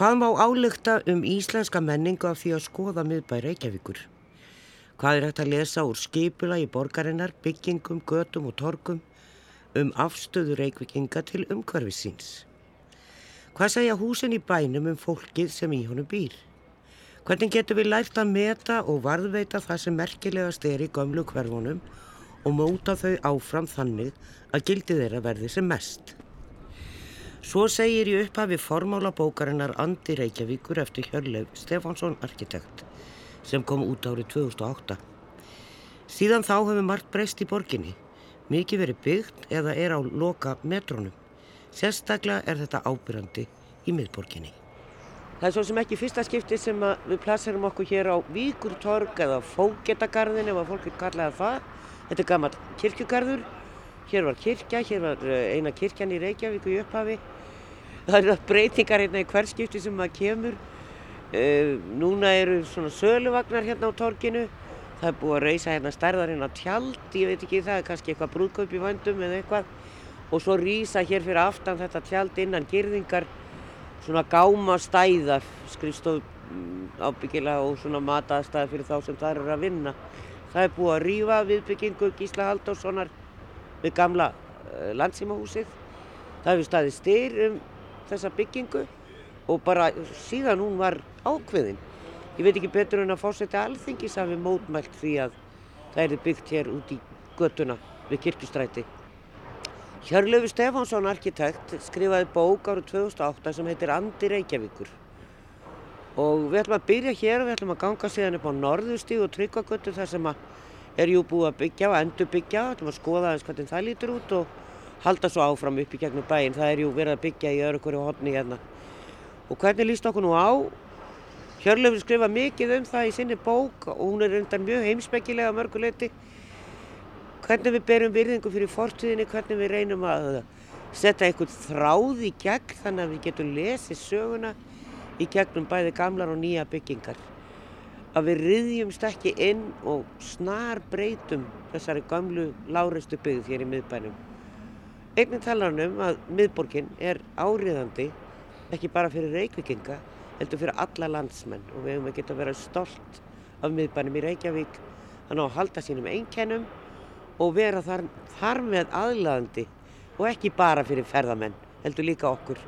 Hvað má álugta um íslenska menningu af því að skoða miðbæri Reykjavíkur? Hvað er hægt að lesa úr skipula í borgarinnar, byggingum, götum og torkum um afstöðu Reykjavíkinga til umhverfisins? Hvað segja húsin í bænum um fólkið sem í honum býr? Hvernig getur við lært að meta og varðveita það sem merkilegast er í gömlu hverfunum og móta þau áfram þannig að gildi þeirra verði sem mest? Svo segir í upphafi formála bókarinnar Andi Reykjavíkur eftir Hjörleif Stefánsson arkitekt sem kom út árið 2008. Síðan þá hefur margt breyst í borginni. Mikið verið byggt eða er á loka metrónum. Sérstaklega er þetta ábyrjandi í miðborginni. Það er svo sem ekki fyrsta skipti sem við plasserum okkur hér á Víkurtorg eða Fógetagarðin ef að fólk er kallaðið það. Þetta er gammal kirkjugarður. Hér var kirkja, hér var eh, eina kirkjan í Reykjavík í upphafi. Það eru breytingar hérna í hver skipti sem maður kemur. Uh, núna eru svona söluvagnar hérna á torginu. Það er búið að reysa hérna stærðarinn á tjald, ég veit ekki það, kannski eitthvað brúðkaup í vandum eða eitthvað. Og svo rýsa hér fyrir aftan þetta tjald innan girðingar svona gáma stæða skrifstof mm, ábyggilega og svona mataðstæða fyrir þá sem það eru að vinna. Það er búið að rýfa viðbyggingu Gísla Halldórssonar við gamla uh, landsímahúsið. Það hefur staðið styr um þessa byggingu og bara síðan hún var ákveðin. Ég veit ekki betur en að fórsætti alþingis hafi mótmælt því að það er byggt hér út í göttuna við kirkustræti. Hjörlöfu Stefánsson, arkitekt, skrifaði bók árið 2008 sem heitir Andi Reykjavíkur. Og við ætlum að byrja hér og við ætlum að ganga síðan upp á Norðustíg og Tryggvagötu þar sem er jú búið að byggja og endur byggja. Við ætlum að skoða aðeins hvernig það lítur út og halda svo áfram upp í gegnum bæinn. Það er jú verið að byggja í öru hverju hodni hérna. Og hvernig líst okkur nú á? Hjörlöfu skrifa mikið um það í sinni bók og hún er undan mjög heimsbyggilega mörguleiti hvernig við berum virðingu fyrir fortíðinni, hvernig við reynum að setja einhvern þráð í gegn þannig að við getum lesið söguna í gegnum bæði gamlar og nýja byggingar. Að við riðjumst ekki inn og snar breytum þessari gamlu láreistu byggð hér í miðbænum. Egnin talar hann um að miðborgin er áriðandi ekki bara fyrir reykvikinga heldur fyrir alla landsmenn og við hefum að geta að vera stolt af miðbænum í Reykjavík þannig að halda sínum einkennum og vera þar, þar með aðlæðandi og ekki bara fyrir ferðamenn, heldur líka okkur.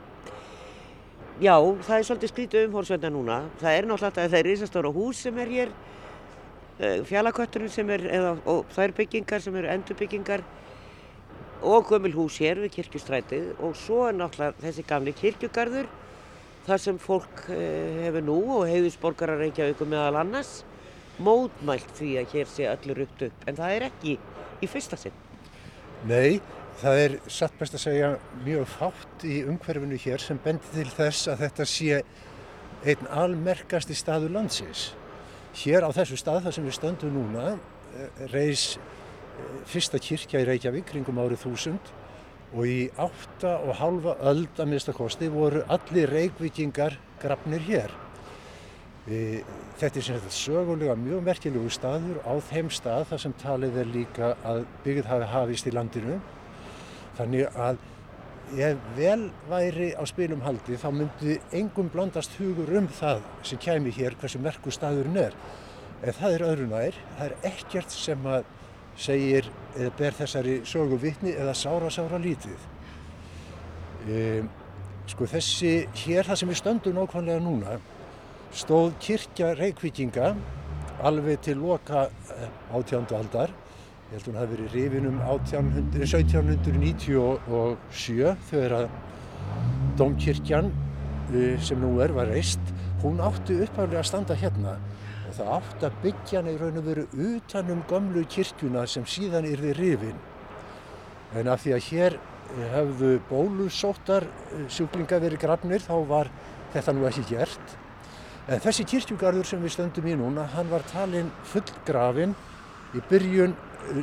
Já, það er svolítið skrítið umhórsveitna núna. Það er náttúrulega það er risastóra hús sem er hér, eh, fjallakötturinn sem er, eða, og það er byggingar sem eru endurbyggingar og gömul hús hér við kirkjustrætið og svo er náttúrulega þessi gamli kirkjugarður þar sem fólk eh, hefur nú og heiðusborgar að reykja ykkur meðal annars mótmælt því að hér sé allur upp upp en það er ekki í fyrsta sinn? Nei, það er satt best að segja mjög fátt í umhverfinu hér sem bendir til þess að þetta sé einn almerkasti staður landsins. Hér á þessu stað þar sem við stöndum núna eh, reys eh, fyrsta kirkja í Reykjavík kringum árið þúsund og í átta og halva öld að minnstakosti voru allir reykvikingar grafnir hér. Þetta er sem þetta sögulega mjög merkjulegu staður á þeim stað þar sem talið er líka að byggð hafi hafist í landinu. Þannig að ef vel væri á spilum haldi þá myndi engum blandast hugur um það sem kæmi hér hversu merku staðurinn er. En það er öðru nær, það er ekkert sem að segir eða ber þessari sögu vittni eða sára sára lítið. E, sko þessi hér það sem við stöndum nákvæmlega núna stóð kirkja Reykvíkinga alveg til loka átjándu aldar. Ég held að hún hafi verið rifin um 1797 þegar að Dómkirkjan eh, sem nú er var reist. Hún átti upphæflega að standa hérna og það átti að byggja hana í raun og veru utanum gamlu kirkjuna sem síðan við rifin. En af því að hér hefðu bólusóttar eh, sjúklinga verið grafnir þá var þetta nú ekki gert En þessi kirkjugarður sem við stöndum í núna, hann var talinn fullgrafinn í byrjun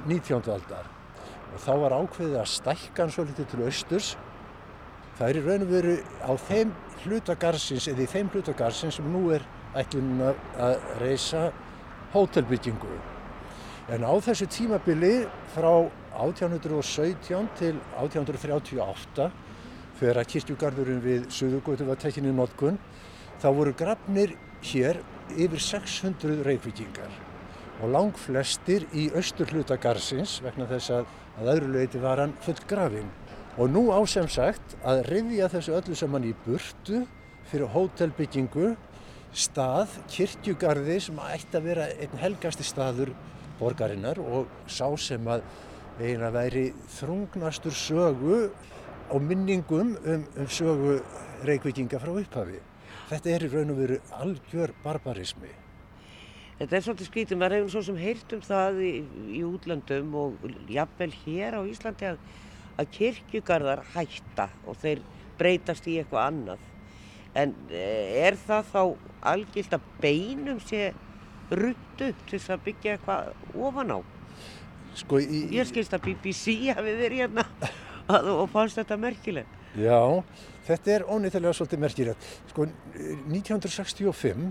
19. Eh, aldar. Og þá var ákveðið að stækka hann svo litið til austurs. Það er í raun og veru á þeim hlutagarsins, eða í þeim hlutagarsins sem nú er ætlunum að reysa hótelbyggingu. En á þessu tímabili frá 1817 til 1838, fyrir að kirkjugarðurinn við Suðugóti var tekinni í notkun, þá voru grafnir hér yfir 600 reykvikingar og lang flestir í austur hluta garsins vegna þess að, að öðru leiti var hann full grafin. Og nú á sem sagt að rifja þessu öllu saman í burtu fyrir hótelbyggingu, stað, kirkjugarði sem ætti að vera einn helgasti staður borgarinnar og sá sem að eiginlega væri þrungnastur sögu og minningum um, um sögu reykvikinga frá upphafi. Þetta er í raun og veru algjör barbarismi. Þetta er svolítið skrítið, maður hefur svo sem heyrt um það í, í útlöndum og jafnvel hér á Íslandi að, að kirkjugarðar hætta og þeir breytast í eitthvað annað. En eh, er það þá algilt að beinum sé ruttu til þess að byggja eitthvað ofan á? Sko, í, Ég skilst að BBC hafi verið hérna að, og fannst þetta merkilegt. Já, þetta er ónýttilega svolítið merkilegt. Sko, 1965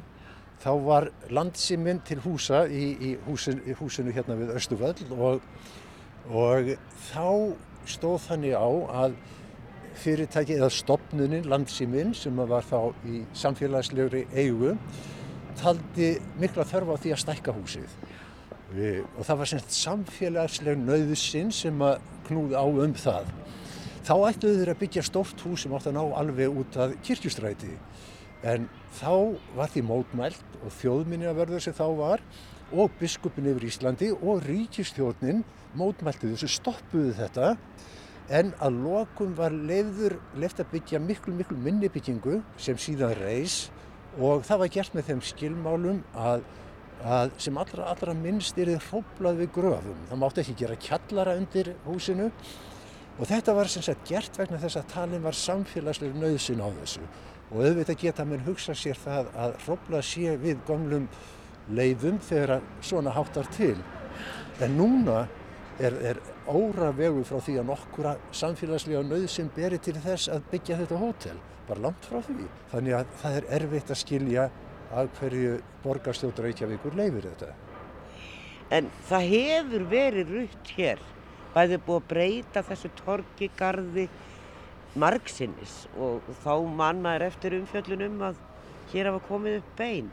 þá var landsiminn til húsa í, í húsin, húsinu hérna við Östuvöll og, og þá stóð þannig á að fyrirtæki eða stopnunin landsiminn sem var þá í samfélagslegri eigu taldi mikla þörf á því að stækka húsið e, og það var semst samfélagsleg nöðusinn sem að knúði á um það. Þá ætluðu þeir að byggja stórt hús sem átt að ná alveg út að kirkjustræti en þá var því mótmælt og þjóðminniavörður sem þá var og biskupin yfir Íslandi og ríkistjóðnin mótmælti þessu stoppuðu þetta. En að lokum var leiður leift að byggja miklu miklu minni byggingu sem síðan reys og það var gert með þeim skilmálum að, að sem allra, allra minnst er þið hróplað við gröfum. Það mátti ekki gera kjallara undir húsinu. Og þetta var sem sagt gert vegna þess að talin var samfélagslega nöðsin á þessu og auðvitað geta mér hugsa sér það að hróplað sé við gamlum leiðum þegar svona háttar til. En núna er, er óra vegu frá því að nokkura samfélagslega nöðsin beri til þess að byggja þetta hótel, bara langt frá því. Þannig að það er erfitt að skilja að hverju borgarstjóttur Reykjavíkur leifir þetta. En það hefur verið rutt hér, bæðið búið að breyta þessu torgi, gardi, margsinnis og þá mann maður eftir umfjöllunum að hér hafa komið upp bein.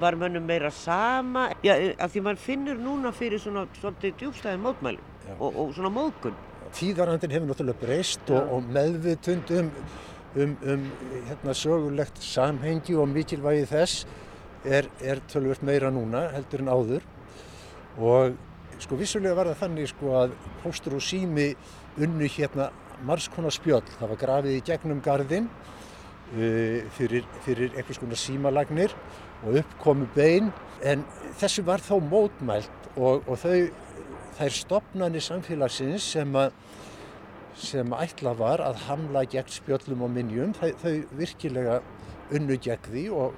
Var mönnum meira sama, já, af því mann finnur núna fyrir svona svolítið djúbstæðin mótmælum og, og svona móðgun. Tíðarandin hefur náttúrulega breyst og, og meðvitund um, um, um hérna, sögulegt samhengi og mikilvægi þess er, er tölvört meira núna heldur en áður og sko vissulega var það þannig sko að póstur og sími unnu hérna margskonar spjöll, það var grafið í gegnum gardinn uh, fyrir, fyrir eitthvað svona símalagnir og uppkomu bein. En þessu var þó mótmælt og, og þau, þær stopnarnir samfélagsins sem að sem ætla var að hamla gegn spjöllum og minjum, þau, þau virkilega unnu gegn því og,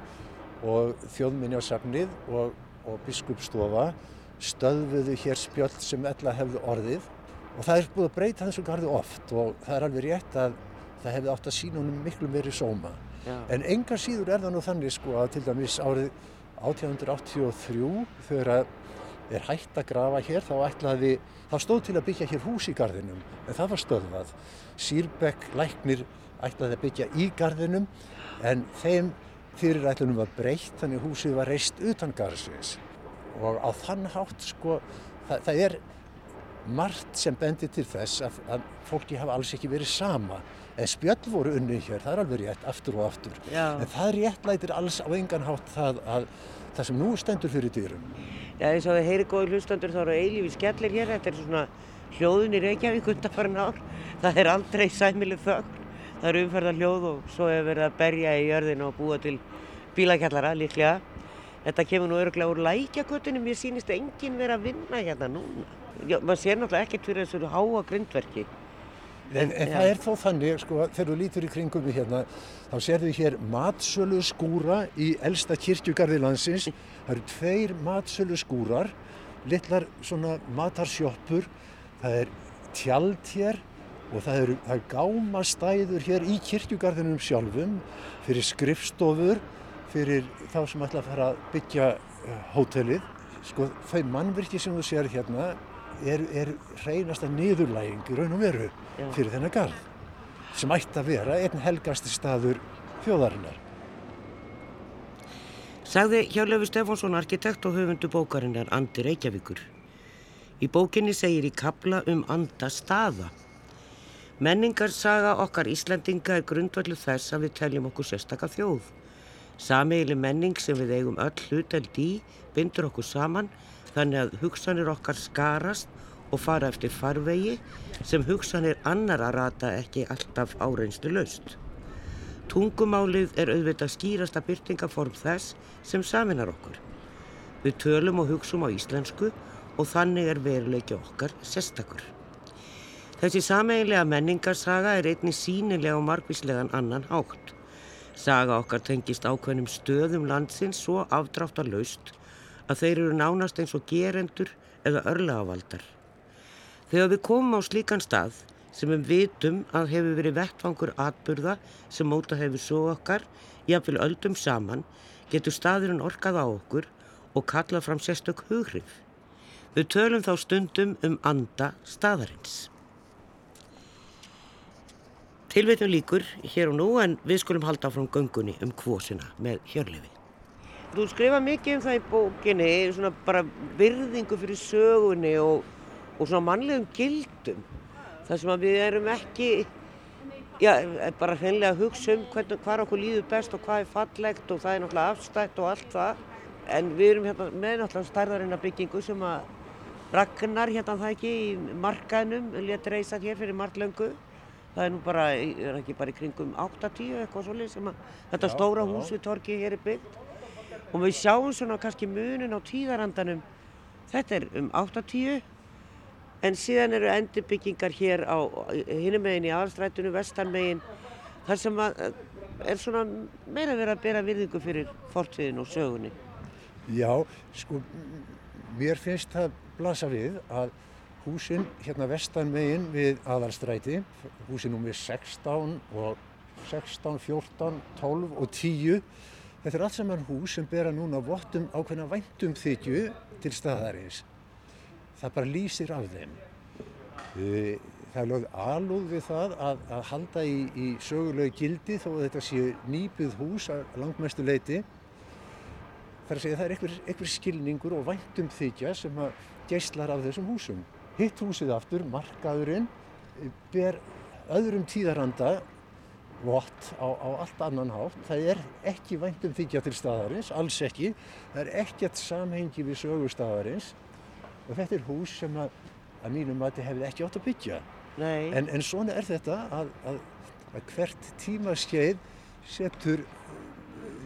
og þjóðminjarsafnið og, og biskupstofa stöðvuðu hér spjöll sem ella hefðu orðið og það er búið að breyta þessu gardu oft og það er alveg rétt að það hefði átt að sína honum miklu meiri sóma. Já. En enga síður er það nú þannig sko að til dæmis árið 1883 þegar er hægt að grafa hér þá ætlaði, þá stóð til að byggja hér hús í gardinum en það var stöðvað. Sýrbekk læknir ætlaði að byggja í gardinum en þeim fyrirætlunum var breytt þannig að húsið var reist utan garðsins og á þann hátt sko það, það er margt sem bendir til þess að, að fólki hafa alls ekki verið sama en spjöll voru unni hér, það er alveg rétt aftur og aftur Já. en það réttlætir alls á engan hátt það að það sem nú stendur fyrir dýrum Já, eins og þið heyri góði hlustandur þá eru eilífi skellir hér, þetta er svona hljóðun í Reykjavík undanfarin ár. Það er aldrei sæmileg þögn, það er umferðar hljóð og svo hefur verið að berja í jörðinu og búa til bílakjallara líklega. Þetta kemur nú öruglega úr lækjakötunum, mér sýnist enginn vera að vinna hérna núna. Já, maður sér náttúrulega ekkert fyrir þessu háa grindverki. En, en það er þó þannig, sko, þegar þú lítur í kringum við hérna, þá sérðu hér matsölu skúra í elsta kirkjugarði landsins. Það eru tveir matsölu skúrar, litlar svona matarsjoppur, það er tjald hér og það eru það er gámastæður hér í kirkjugarðinum sjálfum fyrir skrifstofur, fyrir þá sem ætla að fara að byggja uh, hótelið. Sko, þau mannvirki sem þú sér hérna er, er hreinasta niðurlæging í raun og veru Já. fyrir þennan garð sem ætti að vera einn helgasti staður þjóðarinnar. Sagði Hjálöfi Stefánsson arkitekt og höfundu bókarinnar Andi Reykjavíkur. Í bókinni segir í kabla um anda staða. Menningarsaga okkar Íslandinga er grundvallu þess að við teljum okkur sérstaka þjóð. Samiðli menning sem við eigum öll hluteld í bindur okkur saman þannig að hugsanir okkar skarast og fara eftir farvegi sem hugsanir annara rata ekki alltaf áreinslu laust. Tungumálið er auðvitað skýrasta byrtingaform þess sem saminar okkur. Við tölum og hugsum á íslensku og þannig er veruleiki okkar sestakur. Þessi sameiginlega menningarsaga er einni sínilega og margvíslegan annan hátt. Saga okkar tengist ákveðnum stöðum landsins svo aftráttar laust að þeir eru nánast eins og gerendur eða örlagavaldar. Þegar við komum á slíkan stað sem við vitum að hefur verið vettfangur atburða sem móta hefur svo okkar, jáfnvel öldum saman, getur staðurinn orkað á okkur og kallað fram sérstök hughrif. Við tölum þá stundum um anda staðarins. Tilveitum líkur hér og nú en við skulum halda frá göngunni um kvosina með hjörlefi. Þú skrifa mikið um það í bókinni, svona bara virðingu fyrir sögunni og, og svona mannlegum gildum. Það sem að við erum ekki, já, bara hreinlega að hugsa um hvernig, hvað okkur líður best og hvað er fallegt og það er náttúrulega afstætt og allt það. En við erum hérna með náttúrulega stærðarinnar byggingu sem að Ragnar hérna það ekki í markaðnum, létt reysa hér fyrir marglöngu. Það er nú bara, er ekki bara í kringum 8-10 eitthvað svolítið sem að þetta já, stóra hús við torki hér er byggt. Og við sjáum svona kannski munin á tíðarandanum. Þetta er um 8-10 en síðan eru endurbyggingar hér á hinnum megin í aðalstrætunu, vestanmegin þar sem að er svona meira verið að bera virðingu fyrir fortviðin og sögunni. Já, sko mér finnst það blasa við að húsinn hérna vestanmegin við aðalstræti húsinn númið 16 og 16, 14, 12 og 10 Þetta er allt saman hús sem bera núna vottum ákveðna væntum þykju til staðarins. Það bara lýsir af þeim. Það er lögð alúð við það að, að halda í, í sögulegu gildi þó að þetta sé nýbyð hús að langmestu leiti. Það er að segja að það er einhver skilningur og væntum þykja sem að geyslar af þessum húsum. Hitt húsið aftur, markaðurinn, ber öðrum tíðaranda vott á, á allt annan hátt. Það er ekki væntum þykja til staðarins, alls ekki. Það er ekkert samhengi við sögustafarins og þetta er hús sem að, að mínum mati hefði ekki átt að byggja. En, en svona er þetta að, að, að hvert tímaskeið setur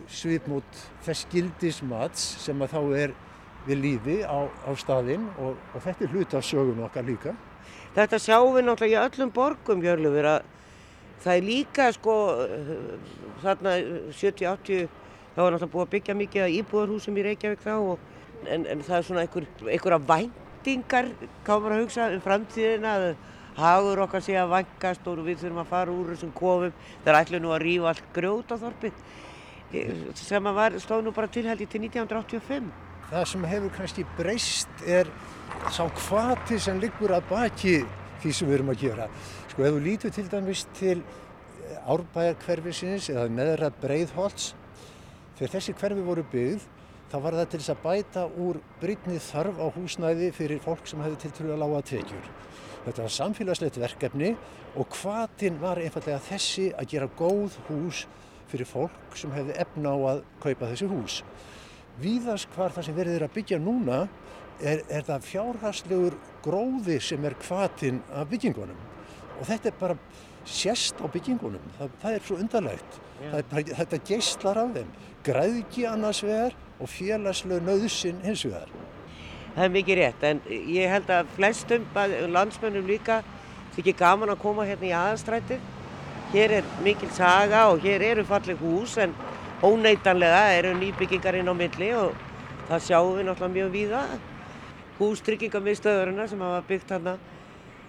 svipmót þess gildismats sem að þá er við lífi á, á staðinn og, og þetta er hlut af sögun okkar líka. Þetta sjáum við náttúrulega í öllum borgum, Hjörlufur, að það er líka sko þarna 70-80 þá er náttúrulega búið að byggja mikið að íbúðarhúsum í Reykjavík þá og, en, en það er svona einhver, einhverja væntingar kámar að hugsa um framtíðina að hagur okkar sé að vangast og við þurfum að fara úr þessum kofum þegar ætlum nú að rýfa allt grjót á þorpið sem að var, stóð nú bara tilhældi til 1985 Það sem hefur kannski breyst er sá hvati sem liggur að baki því sem við erum að gera Sko ef þú lítur til dæmis til eh, árbæjarkverfisins eða meðra breiðholts, þegar þessi hverfi voru byggð, þá var það til þess að bæta úr brytni þarf á húsnæði fyrir fólk sem hefði til trúið að lága tekjur. Þetta var samfélagslegt verkefni og hvaðinn var einfallega þessi að gera góð hús fyrir fólk sem hefði efna á að kaupa þessi hús. Víðast hvar það sem verður að byggja núna er, er það fjárhagslegur gróði sem er hvaðinn af byggingunum. Og þetta er bara sérst á byggingunum, það, það er svo undarlegt. Bara, þetta geistlar af þeim. Græðki annars vegar og félagslega nöðsinn hins vegar. Það er mikið rétt en ég held að flestum landsmönnum líka þykir gaman að koma hérna í aðastrætið hér er mikil saga og hér eru fallið hús en óneitanlega eru nýbyggingar inn á milli og það sjáum við náttúrulega mjög víða. Hústryggingamisstöðurina sem hafa byggt hérna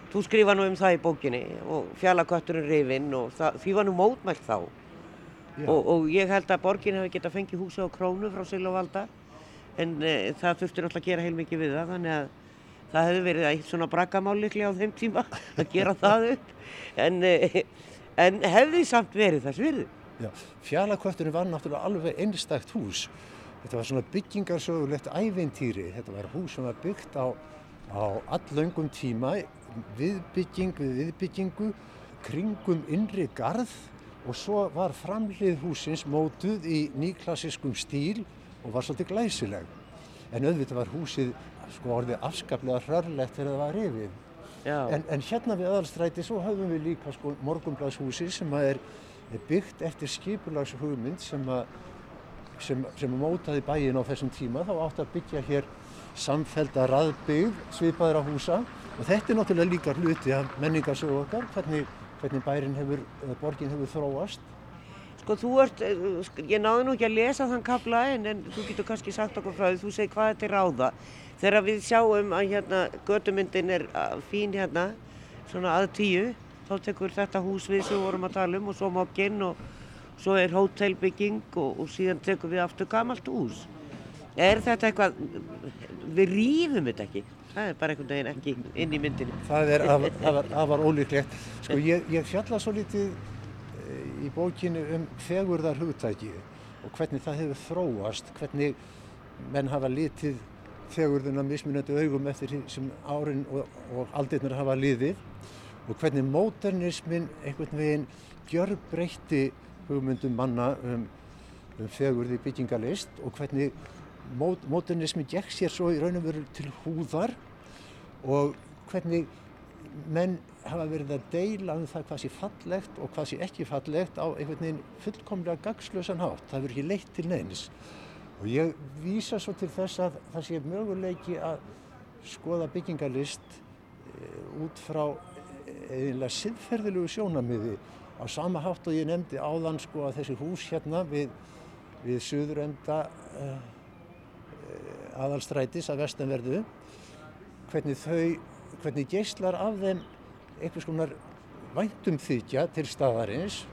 Þú skrifa nú um það í bókinni og fjallakötturinn rifinn og það, því var nú mótmælt þá. Og, og ég held að borgin hefði gett að fengi húsa á krónu frá Silvavalda en e, það þurfti náttúrulega að gera heilmikið við það þannig að það hefði verið eitt svona braggamáliklega á þeim tíma að gera það upp. En, e, en hefði samt verið þess virði. Fjallakötturinn var náttúrulega alveg einstakt hús þetta var svona byggingarsögulegt ævintýri. Þetta var hús sem var byggt á, á allöngum tíma, viðbygging við viðbyggingu, kringum innri garð og svo var framlið húsins mótuð í nýklassiskum stíl og var svolítið glæsileg. En auðvitað var húsið sko orðið afskaplega hrörlegt þegar það var rifið. En, en hérna við aðalstræti svo höfum við líka sko morgunbladshúsi sem að er, er byggt eftir skipulagshugmynd sem að sem, sem mótaði bæin á þessum tíma. Þá átt að byggja hér samfælda raðbyggð svipaðra húsa. Og þetta er náttúrulega líka hluti af menningarsögu okkar hvernig, hvernig bærin hefur, borgin hefur þróast. Sko þú ert, ég náðu nú ekki að lesa þann kapla en, en þú getur kannski sagt okkur frá því, þú segir hvað þetta er ráða. Þegar við sjáum að hérna gödumyndin er fín hérna svona að tíu þá tekur þetta hús við sem við vorum að tala um og svo mokkinn og svo er hótelbygging og, og síðan tekur við aftur gamalt hús. Er þetta eitthvað við rýfum þetta ekki? Það er bara einhvern veginn ekki inn í myndinu það er afar, afar ólíklegt. Sko ég, ég fjalla svo litið eh, í bókinu um fegurðar hugtæki og hvernig það hefur þróast hvernig menn hafa litið fegurðuna mismunandi augum eftir sem árin og, og aldirnir hafa liðið og hvernig móternismin einhvern veginn gjör breytti hugmyndum manna um, um fegurði byggingalist og hvernig mót, móternismin gekk sér svo í raun og veru til húðar og hvernig menn hafa verið að deila um það hvað sé fallegt og hvað sé ekki fallegt á einhvern veginn fullkomlega gagslösan hátt. Það verður ekki leitt til neins. Og ég vísa svo til þess að það sé möguleiki að skoða byggingalist eh, út frá eiginlega siðferðilegu sjónamiði á sama hátt og ég nefndi áðan sko að þessi hús hérna við, við suðurenda uh, aðalstrætis að vestanverðu hvernig þau, hvernig geyslar af þeim einhvers konar væntum þykja til staðarins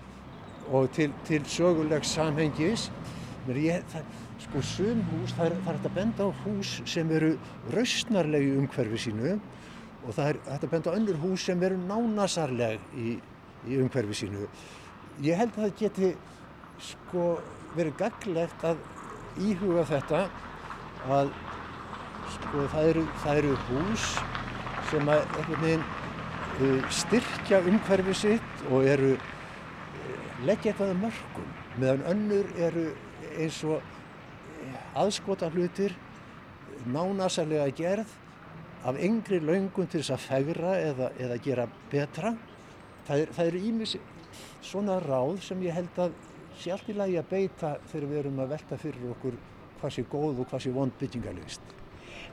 og til, til sögulegs samhengis. Ég, það Sko sum hús, það er, að benda á hús sem eru rausnarlegi umhverfi sínu og það er hægt að benda á önnur hús sem eru nánasarleg í, í umhverfi sínu. Ég held að það geti sko verið gaglegt að íhuga þetta að sko það eru, það eru hús sem að einhvern veginn uh, styrkja umhverfi sitt og eru uh, leggja eitthvað að mörgum meðan önnur eru eins og aðskota hlutir nánasarlega gerð af yngri laungun til þess að fegra eða, eða gera betra. Það, er, það eru ímis svona ráð sem ég held að sé allt í lagi að beita þegar við erum að velta fyrir okkur hvað sé góð og hvað sé vond byggingalist.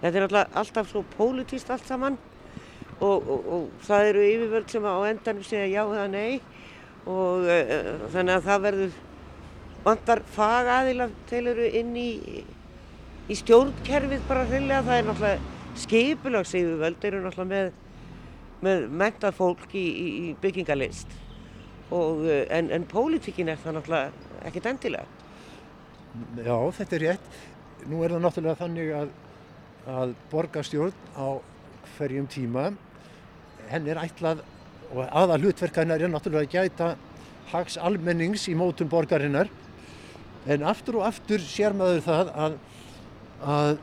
Þetta er alltaf, alltaf svo pólitíst allt saman og, og, og það eru yfirvöld sem á endanum segja já eða nei og uh, þannig að það verður vantar fagaðila til eru inn í, í stjórnkerfið bara hreinlega. Það er náttúrulega skipulagseyðuvöld eru náttúrulega með, með mentað fólk í, í, byggingalist og, eh, en, en pólitíkin er það náttúrulega ekkert endilega. Já, þetta er rétt. Nú er það náttúrulega þannig að, að borgarstjórn á hverjum tíma henn er ætlað og aða hlutverkanar er náttúrulega að gæta hags almennings í mótum borgarinnar en aftur og aftur sér maður það að, að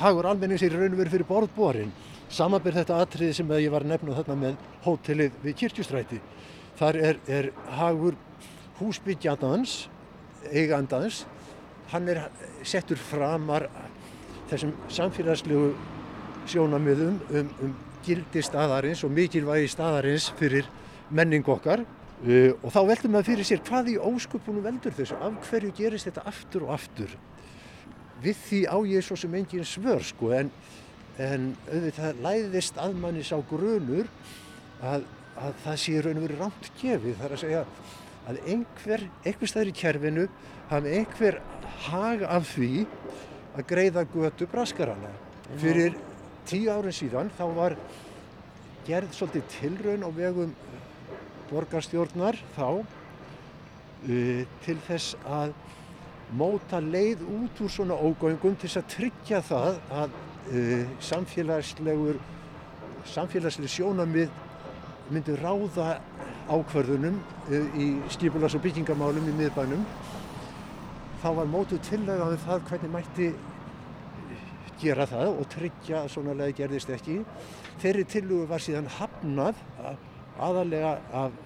hagur almennings er raun og verið fyrir borðbórin samanbyrð þetta atriði sem ég var að nefna þarna með hótelið við Kirkjustræti. Þar er, er hagur húsbyggjandans eigandans. Hann er settur framar þessum samfélagslegu sjónamiðum um, um gildi staðarins og mikilvægi staðarins fyrir menning okkar. Uh, og þá veldur maður fyrir sér hvað í ósköpunum veldur þessu, af hverju gerist þetta aftur og aftur. Við því á ég svo sem engin svör sko en, en auðvitað læðist að manni sá grunur að, að það sé raun og verið rámt gefið. Það er að segja að einhver, einhver staður í kjærfinu hafi einhver hag af því að greiða götu braskarana. Fyrir tíu árið síðan þá var gerð svolítið tilraun á vegum borgarstjórnar þá uh, til þess að móta leið út úr svona ógöngum til þess að tryggja það að uh, samfélagslegur samfélagslega sjónamið myndi ráða ákverðunum uh, í skipulags- og byggingamálum í miðbænum þá var mótuð tillega um það hvernig mætti gera það og tryggja að svona leið gerðist ekki. Þeirri tillugu var síðan hafnað aðalega af,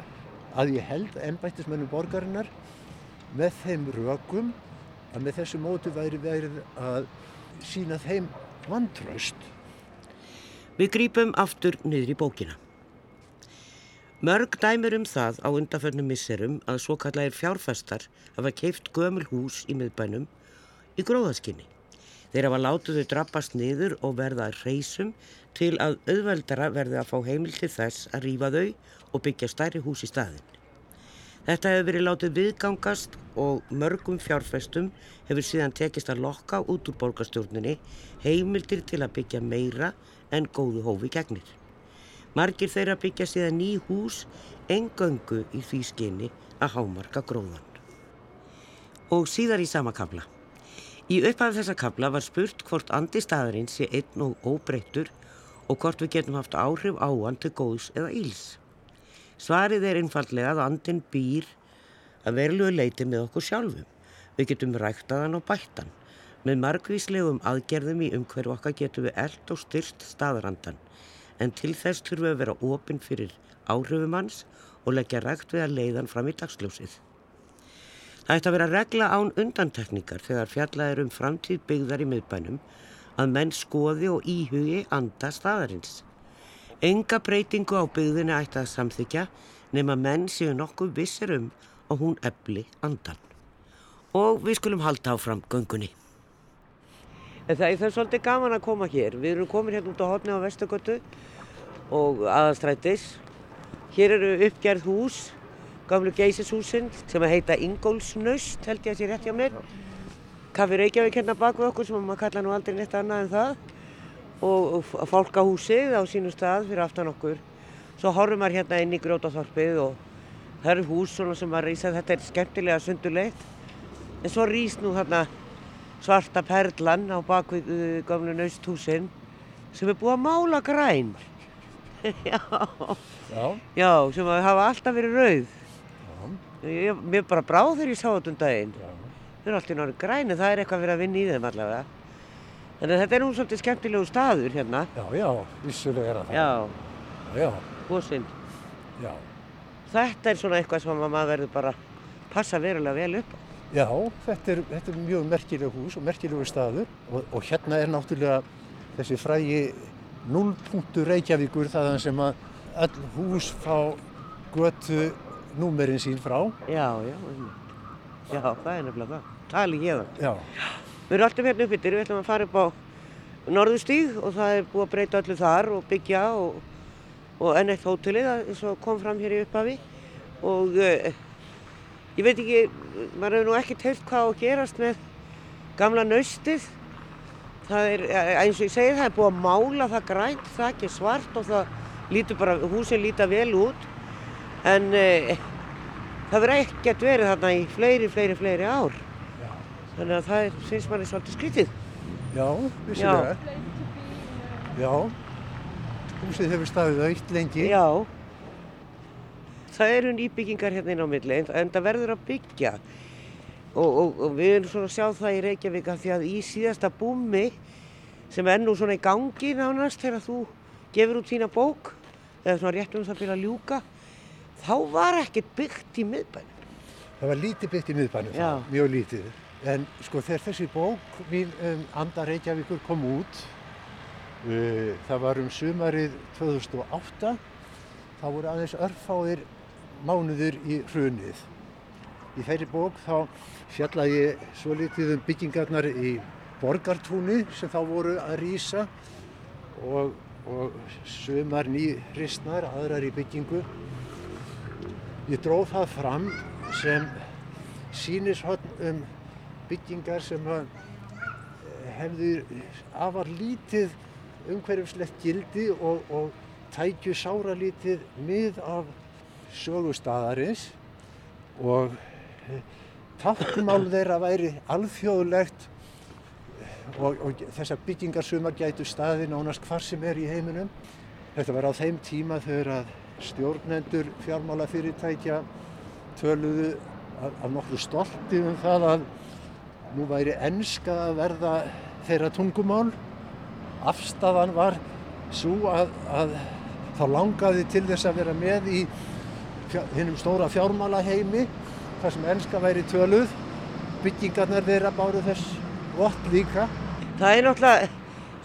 að ég held ennbættismennum borgarinnar með þeim rökum að með þessu mótu væri verið að sína þeim vantraust. Við grípum aftur niður í bókina. Mörg dæmir um það á undanförnum misserum að svo kallægir fjárfestar hafa keift gömul hús í miðbænum í gróðaskinni. Þeir hafa látið þau drabbast niður og verða reysum til að auðveldara verði að fá heimil til þess að rýfa þau og byggja stærri hús í staðin. Þetta hefur verið látið viðgangast og mörgum fjárfestum hefur síðan tekist að lokka út úr borgarstjórnunni heimildir til að byggja meira en góðu hófi gegnir. Margir þeirra byggja síðan ný hús engöngu í því skinni að hámarka gróðan. Og síðar í sama kabla. Í upphaf þessa kabla var spurt hvort andi staðarinn sé einn og óbreyttur og hvort við getum haft áhrif á hann til góðs eða íls. Svarið er einfallega að andin býr að verlu leiti með okkur sjálfum. Við getum ræktaðan og bættan. Með margvíslegum aðgerðum í umhverju okkar getum við eld og styrst staðarandan en til þess þurfum við að vera ofinn fyrir áhrifum hans og leggja rægt við að leiðan fram í dagsljósið. Það ætti að vera regla án undantekningar þegar fjallaður um framtíð byggðar í miðbænum að menn skoði og íhugi anda staðarins. Enga breytingu á byggðinu ætti að samþykja nema menn séu nokkuð vissir um og hún ebli andan. Og við skulum halda áfram göngunni. Það er það svolítið gaman að koma hér. Við erum komin hérna út á hodni á Vesturgötu og aðastrætis. Hér eru uppgerð hús, gamlu geysishúsinn sem heita Ingólfsnaust held ég að sé rétt hjá mér. Kaffi Reykjavík hérna bak við okkur sem maður kalla nú aldrei neitt annað en það. Og, fólkahúsið á sínu stað fyrir aftan okkur. Svo horfum maður hérna inn í Grótaþorpið og það eru hús sem maður rýsa. Þetta er skemmtilega sundulegt. En svo rýs nú hérna svarta perlan á bakvið uh, gamlu nausthúsinn sem er búið að mála græn. Já. Já. Já, sem hafa alltaf verið rauð. Ég, mér bara bráð þegar ég sá þetta um daginn. Þau eru alltaf náttúrulega græni, það er eitthvað að vera að vinna í þeim allavega. Þannig að þetta er nú svolítið skemmtilegu staður hérna. Já, já, vissulega er það. Já. Já. Góðsinn. Já. Þetta er svona eitthvað sem maður verður bara passa verulega vel upp á. Já, þetta er, þetta er mjög merkileg hús og merkilegu staður og, og hérna er náttúrulega þessi frægi nullpunktur Reykjavíkur þaðan sem að all hús fá götu númerinn sín frá. Já, já, já, það er nefnilega það. Tali hérðan. Já. Við erum alltaf hérna uppbyttir, við ætlum að fara upp á Norðustíg og það er búið að breyta öllu þar og byggja og, og enn eitt hótelið eins og kom fram hér í upphafi og uh, ég veit ekki, maður hefur nú ekkert heilt hvað að gerast með gamla naustið. Það er, eins og ég segi, það er búið að mála það grænt, það ekki svart og það lítur bara, húsin líta vel út. En uh, það verður ekkert verið þarna í fleiri, fleiri, fleiri ár. Já. Þannig að það er, finnst manni svolítið skrítið. Já, vissilega. Já. Húsið hefur staðið aukt lengi. Já. Það eru nýbyggingar hérna inn á milli en, það verður að byggja. Og, og, og við erum svona að sjá það í Reykjavík að því að í síðasta búmi sem er nú svona í gangi nánast þegar þú gefur út þína bók eða svona rétt um það byrja að ljúka þá var ekkert byggt í miðbænum. Það var lítið byggt í miðbænum Já. mjög lítið. En sko þegar þessi bók mín um Anda Reykjavíkur kom út, uh, það var um sumarið 2008, þá voru aðeins örfáðir mánuður í hrunið. Í þeirri bók þá fjallaði ég svo litið um byggingarnar í borgartúni sem þá voru að rýsa og, og sumar nýristnar, aðrar í byggingu. Ég dróð það fram sem sýnishotn um byggingar sem eh, hefðu afar lítið umhverfslegt gildi og, og tækju sára lítið mið af sögustadarins og eh, táknmál þeirra væri alþjóðlegt og, og þessar byggingar sumar gætu staði nánast hvar sem er í heiminum. Þetta var á þeim tíma þegar að stjórnendur fjármálafyrirtækja töluðu af, af nokkru stolti um það að nú væri enska að verða þeirra tungumál. Afstafan var svo að, að þá langaði til þess að vera með í hinnum stóra fjármála heimi þar sem enska væri töluð. Byggingarnar þeirra báru þess vott líka. Það er náttúrulega,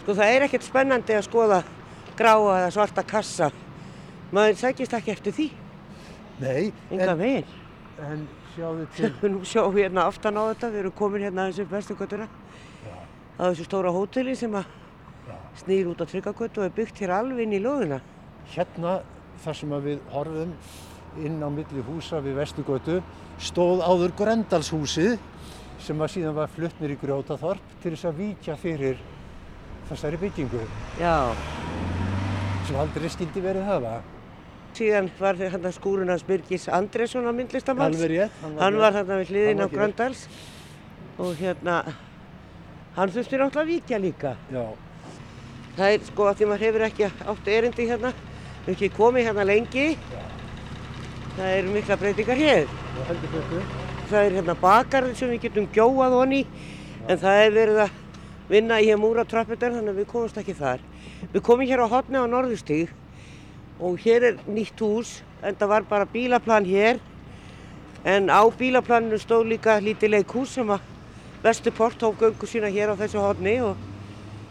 sko það er ekkert spennandi að skoða gráa eða svarta kassa. Maður sækist ekki eftir því, Nei, enga en, en sjáðu til, Nú sjáum við hérna aftan á þetta, við erum komin hérna aðeins upp vesturgötuna. á þessu stóra hóteli sem að snýr út á Tryggagötu og er byggt hér alveg inn í lóðuna. hérna þar sem við horfum inn á milli húsa við Vestugötu stóð áður Grendalshúsið sem að síðan var fluttnir í Grjótaþorp til þess að víkja fyrir þessari byggingu Já. sem aldrei skildi verið hafa. Síðan var hérna skúrun hans Birgis Andresson á myndlistamanns. Alveg rétt. Hann var þarna við hliðin á var. Gröndals og hérna, hann þurfti náttúrulega að víkja líka. Já, Það er sko að því maður hefur ekki átt erindi hérna, ekki komið hérna lengi. Það eru mikla breytingar hér. og heldur betur. Það er hérna bakarinn sem við getum gjóað honni en það er verið að vinna í hér múra trapputar þannig að við komumst ekki þar. Við komum hér á hotni á Norðustíg og hér er nýtt hús en það var bara bílaplan hér. En á bílaplaninu stóð líka lítið leikhús sem að Vesturport tók göngu sína hér á þessu hotni og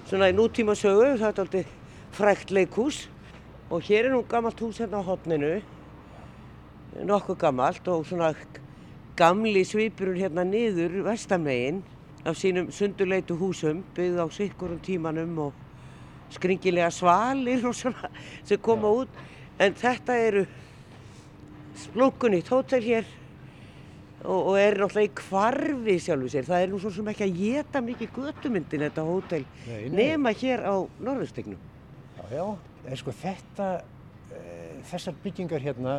svona í nútíma sögu, það er aldrei frækt leikhús. Og hér er nú gammalt hús hérna á hotninu nokkuð gammalt og svona gamli svipurinn hérna niður vestamegin af sínum sundurleitu húsum byggð á sikkurum tímanum og skringilega svalir og svona sem koma út. En þetta eru splunkunnitt hótel hér og, og er náttúrulega í kvarfi sjálfu sér. Það er nú svo sem ekki að geta mikið götumyndin þetta hótel Nei, nei. nema hér á norðustegnum Já, já, en sko þetta, e, þessar byggingar hérna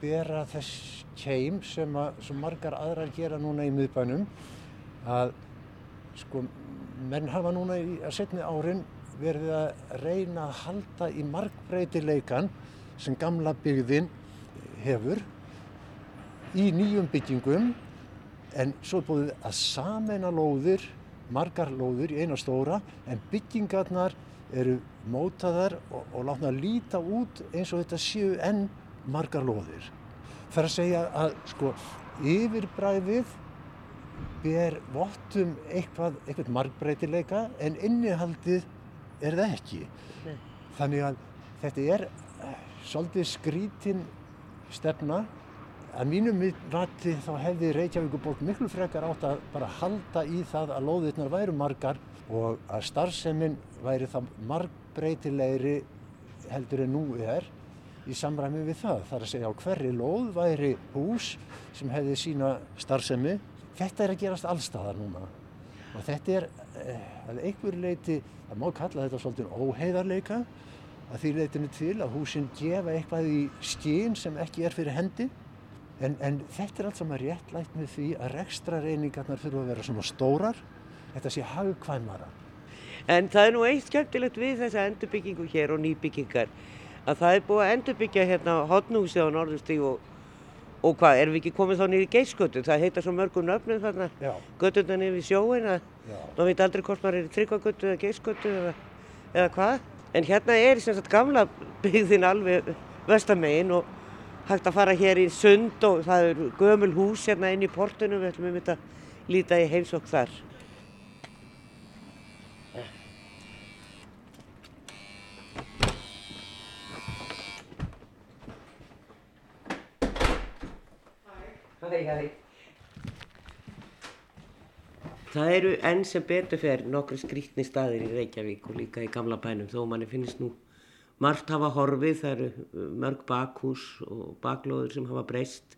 bera þess keim sem að svo margar aðrar gera núna í miðbænum að sko menn hafa núna í setni árin verið að reyna að halda í margbreytileikan sem gamla byggðin hefur í nýjum byggingum en svo er búið að sameina lóðir, margar lóðir í eina stóra en byggingarnar eru mótaðar og, og látna að líta út eins og þetta séu enn margar lóðir. Það er að segja að sko yfirbræðið ber vottum eitthvað, eitthvað margbreytileika en innihaldið er það ekki. Nei. Þannig að þetta er eh, svolítið skrítin stefna. Að mínum vati þá hefði Reykjavíkuborg miklu frekar átt að bara halda í það að lóðirnar væru margar og að starfseminn væri það margbreytilegri heldur en nú er í samræmi við það. Það er að segja á hverri lóð væri hús sem hefði sína starfsemi. Þetta er að gerast allstaðar núna. Og þetta er eh, að einhverju leiti, það má kalla þetta svolítið óheiðarleika að því leitinu til að húsin gefa eitthvað í skín sem ekki er fyrir hendi. En, en þetta er allt saman réttlætt með því að rekstra reyningarnar þurfa að vera svona stórar þetta sé hagkvæmara. En það er nú eitt skemmtilegt við þessa endurbyggingu hér og nýbyggingar að það er búið að endurbyggja hérna hotnúsi á Norðustíg og, og hvað, erum við ekki komið þá niður í geiskötu? Það heita svo mörgum nöfnum þarna, götuna niður við sjóin að maður veit aldrei hvort maður er í tryggvagötu eða geiskötu eða, eða hvað. En hérna er sem sagt gamla byggðin alveg vestamegin og hægt að fara hér í sund og það er gömul hús hérna inn í portinu, við ætlum um þetta líta í heimsokk þar. Hæ, hæ. Það eru enn sem betur fer nokkru skrítni staðir í Reykjavík og líka í gamla bænum þó manni finnst nú margt hafa horfið, það eru uh, mörg bakhús og baklóður sem hafa breyst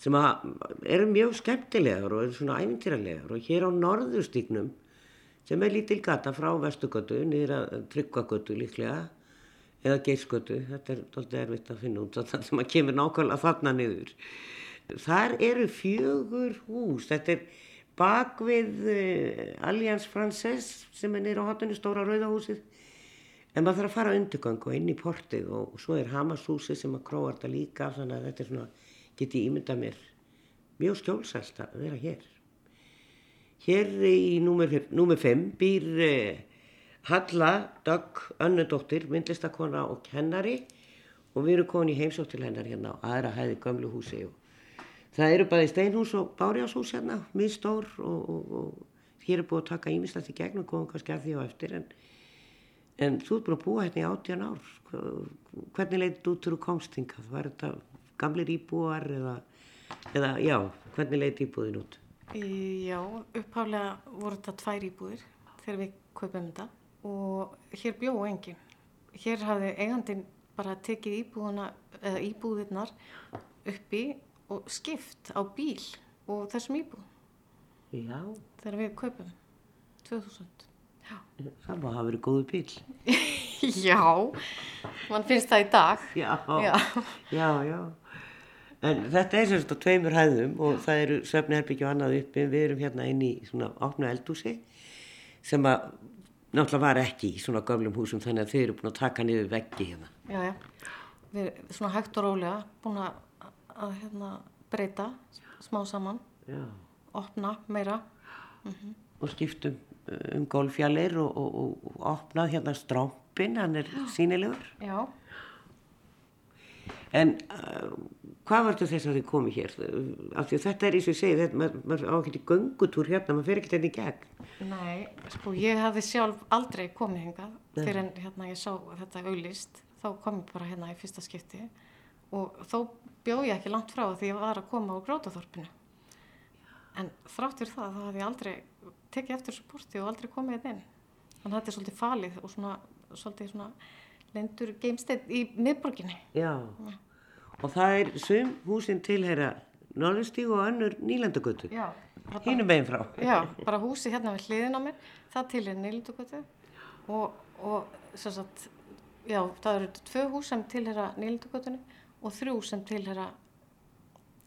sem eru mjög skemmtilegar og eru svona æfintýralegar og hér á norðurstíknum sem er lítil gata frá Vestugötu niður að Tryggvagötu líklega eða Geirsgötu, þetta er doldið erfitt að finna út þannig að maður kemur nákvæmlega þarna niður. Þar eru fjögur hús, þetta er bak við uh, Allianz Frances sem er niður á hotinu stóra rauðahúsið en maður þarf að fara undirgang og inn í portið og, svo er Hamarshúsið sem að króa þetta líka þannig að þetta er svona, get ég ímyndað mér mjög skjólsælt að vera hér. Hér í númer 5 býr eh, Halla Dögg Önnudóttir, myndlistakona og kennari. Og við erum komin í heimsótt til hennar hérna á aðra hæði gömlu húsi og það eru bæði steinhús og bárjáshús hérna, mjög stór og, og, og hér er búið að taka ímislegt í gegn og komum kannski að því á eftir en, en þú ert búin að búa hérna í 18 ár. Hvernig leiðið þú til þú komst hingað? Var þetta gamlir íbúar eða, eða já, hvernig leiðið íbúðin út? Já, uppháflega voru þetta tvær íbúðir þegar við kaupum þetta og hér bjóðu engin. Hér hafði eigandin bara tekið íbúðuna, íbúðirnar uppi og skipt á bíl og þessum íbúð. Já. Þegar við kaupum 2000. Já. Það má hafa verið góðu bíl. já, mann finnst það í dag. Já, já, já. já. En þetta er sérst á tveimur hæðum og það eru söfniherbyggja og annað uppi. Við erum hérna inn í svona áknu eldúsi sem að náttúrulega var ekki í svona gömlum húsum þannig að þeir eru búin að taka niður veggi hérna. Já, já. Við erum svona hægt og rólega búin að, að hérna, breyta smá saman, já. opna meira. Mm -hmm. Og skiptum uh, um golfjallir og, og, og, opnað hérna strámpin, hann er sínilegur. Já. En uh, hvað var þetta þess að þið komið hér? Af því að þetta er eins og ég segi, þetta, maður, maður á ekki í göngutúr hérna, maður fer ekki þetta í gegn. Nei, sko ég hafði sjálf aldrei komið hingað fyrir en hérna ég sá þetta auðlist, þá kom ég bara hérna í fyrsta skipti og þó bjóð ég ekki langt frá því ég var að koma á grótaþorpinu. En þrátt fyrir það, þá hafði ég aldrei tekið eftir þessu porti og aldrei komið þetta inn. Þannig að þetta er svolítið falið og svona, svolítið svona lendur geimsteinn í miðborginni. Já. Já og það er sum húsin tilheyra Norðurstíg og önnur nýlandagötu hínum meginn frá já, bara húsi hérna við hliðin á mér það tilheyra nýlandagötu og, og sagt, já, það eru tvö hús sem tilheyra nýlandagötunni og þrjú sem tilheyra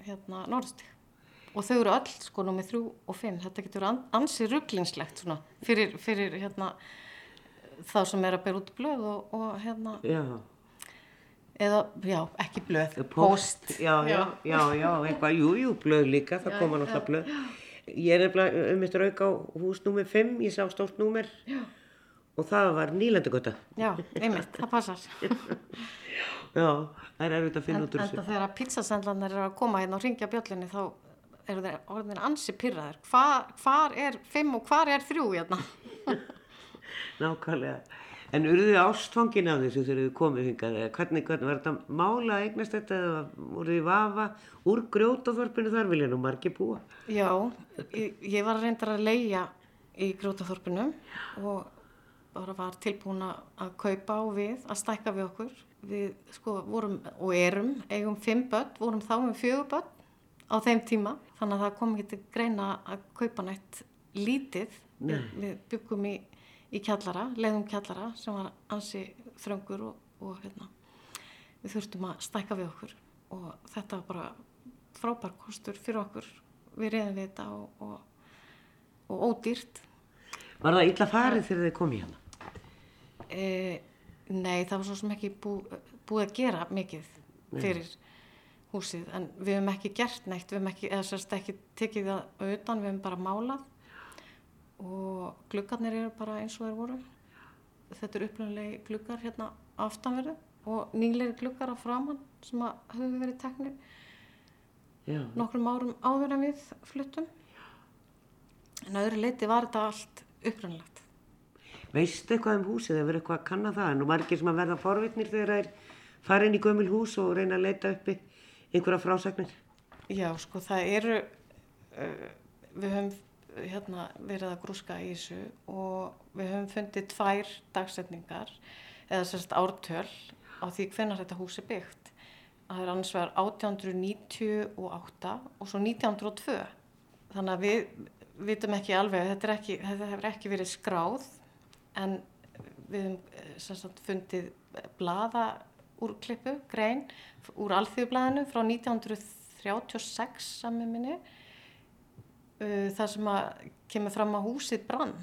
hérna Norðurstíg og þau eru öll sko nummið þrjú og fimm. Þetta getur ansið rugglingslegt svona, fyrir, fyrir hérna þá sem er að bera út blöð og, og hérna já. eða, já, ekki blöð post, já, já, já, já eitthvað, jú, jú, blöð líka, það koma náttúrulega blöð. Ég er nefnilega um eitt rauk á hús númer 5, ég sá stórt númer. Já. og það var nýlandagöta já, einmitt, það passar já, það er erfitt að finna út úr þessu. en það þegar pizzasendlanar eru að koma hérna og ringja bjöllinni þá eru þeir orðin ansi pyrraður hvar, hvar er 5 og hvar er 3 hérna? Nákvæmlega. En urðu þið ástfangin af þessu þegar þið komið hingað? Hvernig, hvernig var þetta mála eignast þetta eða voru þið vafa úr grjótaþorpinu þar? Vilja nú margi búa? Já, ég, ég var reyndar að leia í grjótaþorpinu og bara var tilbúin að kaupa og við, að stækka við okkur. Við sko vorum og erum, eigum fimm börn, vorum þá með fjögur börn á þeim tíma þannig að það kom ekki til greina að kaupa nætt lítið. Nei. Við byggum í í kjallara, leiðum kjallara sem var ansi þröngur og, og hérna, við þurftum að stækka við okkur og þetta var bara frábær kostur fyrir okkur við reyðum við þetta og, og, og ódýrt Var það illa farið þegar þið komið hérna? E, nei, það var svo sem ekki bú, búið að gera mikið fyrir húsið. En við hefum ekki gert neitt við hefum ekki, eða sérst ekki tekið það auðan, við hefum bara málað. Og gluggarnir eru bara eins og þeir voru. Þetta eru upplöfnilegi gluggar hérna aftanverðu og nýleiri gluggar af framann sem að höfðu verið teknir nokkrum árum áður en við fluttum. En að öðru leiti var þetta allt upplöfnilegt Veistu eitthvað um húsið eða verið eitthvað að kanna það en nú margir sem að verða forvitnir þegar það er farin í gömul hús og reyna að leita uppi einhverja frásagnir Já sko það eru uh, við höfum hérna, verið að grúska í þessu og við höfum fundið tvær dagsetningar eða sérst ártöl á því hvernig þetta hús er byggt. Það er annars vegar 1898 og svo 1902. Þannig að við vitum ekki alveg, þetta, ekki, þetta hefur ekki verið skráð en við höfum sagt, fundið blada úr klippu, grein, úr alþjóðblæðinu frá 1936 saman minni uh, það sem að kemur fram á húsið brann.